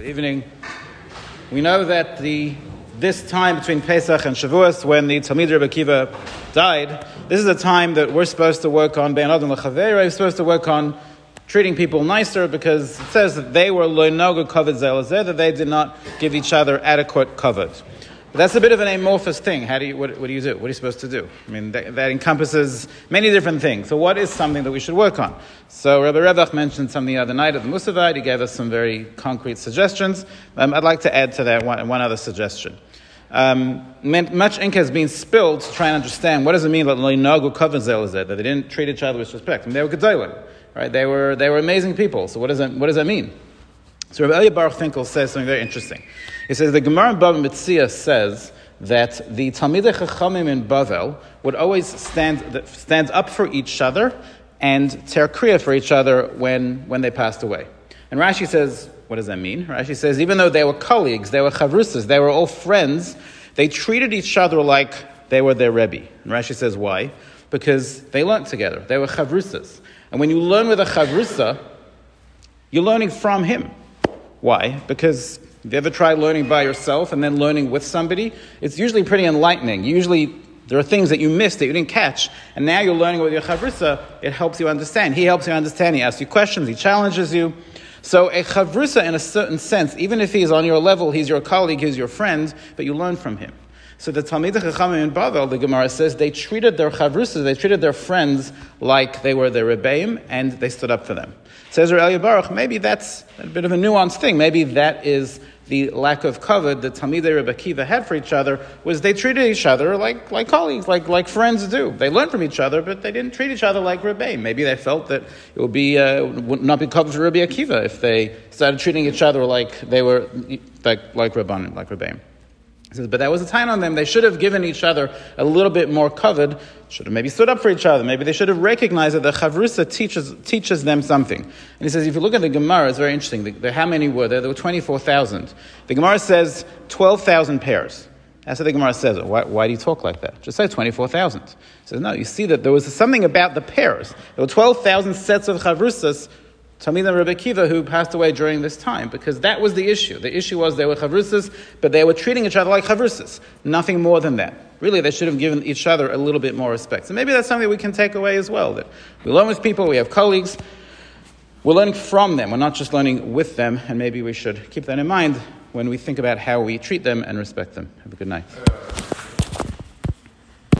Good evening. We know that the this time between Pesach and Shavuos, when the Talmid Rebbe Kiva died, this is a time that we're supposed to work on Ben Adam. We're supposed to work on treating people nicer because it says that they were loinoga kavod zelazeh, that they did not give each other adequate kavod. But that's a bit of an amorphous thing. How do you, what, what, do you do? What are you supposed to do? I mean, that, that, encompasses many different things. So, what is something that we should work on? So, Rabbi Revach mentioned something the other night at the Musavite. He gave us some very concrete suggestions. Um, I'd like to add to that one, one other suggestion. Um, much ink has been spilled to try and understand what does it mean that Leinagu Kovenzel is that they didn't treat each other with respect. I mean, they were gedolim, right? They were, they were amazing people. So, what does that, what does that mean? So Rabbi Elia Baruch Finkel says something very interesting. He says the Gemara in Bava Metzia says that the Talmidei Chachamim in Bavel would always stand, stand up for each other and ter kriya for each other when, when they passed away. And Rashi says, what does that mean? Rashi says, even though they were colleagues, they were chavrusas, they were all friends, they treated each other like they were their Rebbe. And Rashi says, why? Because they learned together. They were chavrusas. And when you learn with a chavrusa, you're learning from him. Why? Because if you ever try learning by yourself and then learning with somebody, it's usually pretty enlightening. Usually there are things that you missed that you didn't catch, and now you're learning with your chavrusa, it helps you understand. He helps you understand, he asks you questions, he challenges you. So a chavrusa, in a certain sense, even if he's on your level, he's your colleague, he's your friend, but you learn from him. So the Talmid Chachamim in Bavel, the Gemara says, they treated their chavrusas, they treated their friends like they were their rebbeim, and they stood up for them. Says Elia Baruch, maybe that's a bit of a nuanced thing. Maybe that is the lack of kavod that Talmidei Rebbe Kiva had for each other was they treated each other like, like colleagues, like, like friends do. They learned from each other, but they didn't treat each other like Rebbe. Maybe they felt that it would be uh, would not be kavod for Rebbe Akiva if they started treating each other like they were like like Rabbanim, like Rebbeim. He says, but that was a time on them. They should have given each other a little bit more kavod. Should have maybe stood up for each other. Maybe they should have recognized that the chavrusa teaches, teaches them something. And he says, if you look at the Gemara, it's very interesting. The, the, how many were there? There were 24,000. The Gemara says 12,000 pairs. That's what the Gemara says. Why, why do you talk like that? Just say 24,000. He says, no, you see that there was something about the pairs. There were 12,000 sets of chavrusas Talmidei Rebbe Kiva, who passed away during this time, because that was the issue. The issue was they were chavrusas, but they were treating each other like chavrusas. Nothing more than that. Really, they should have given each other a little bit more respect. So maybe that's something we can take away as well. That we learn with people, we have colleagues, we're learning from them. We're not just learning with them, and maybe we should keep that in mind when we think about how we treat them and respect them. Have a good night.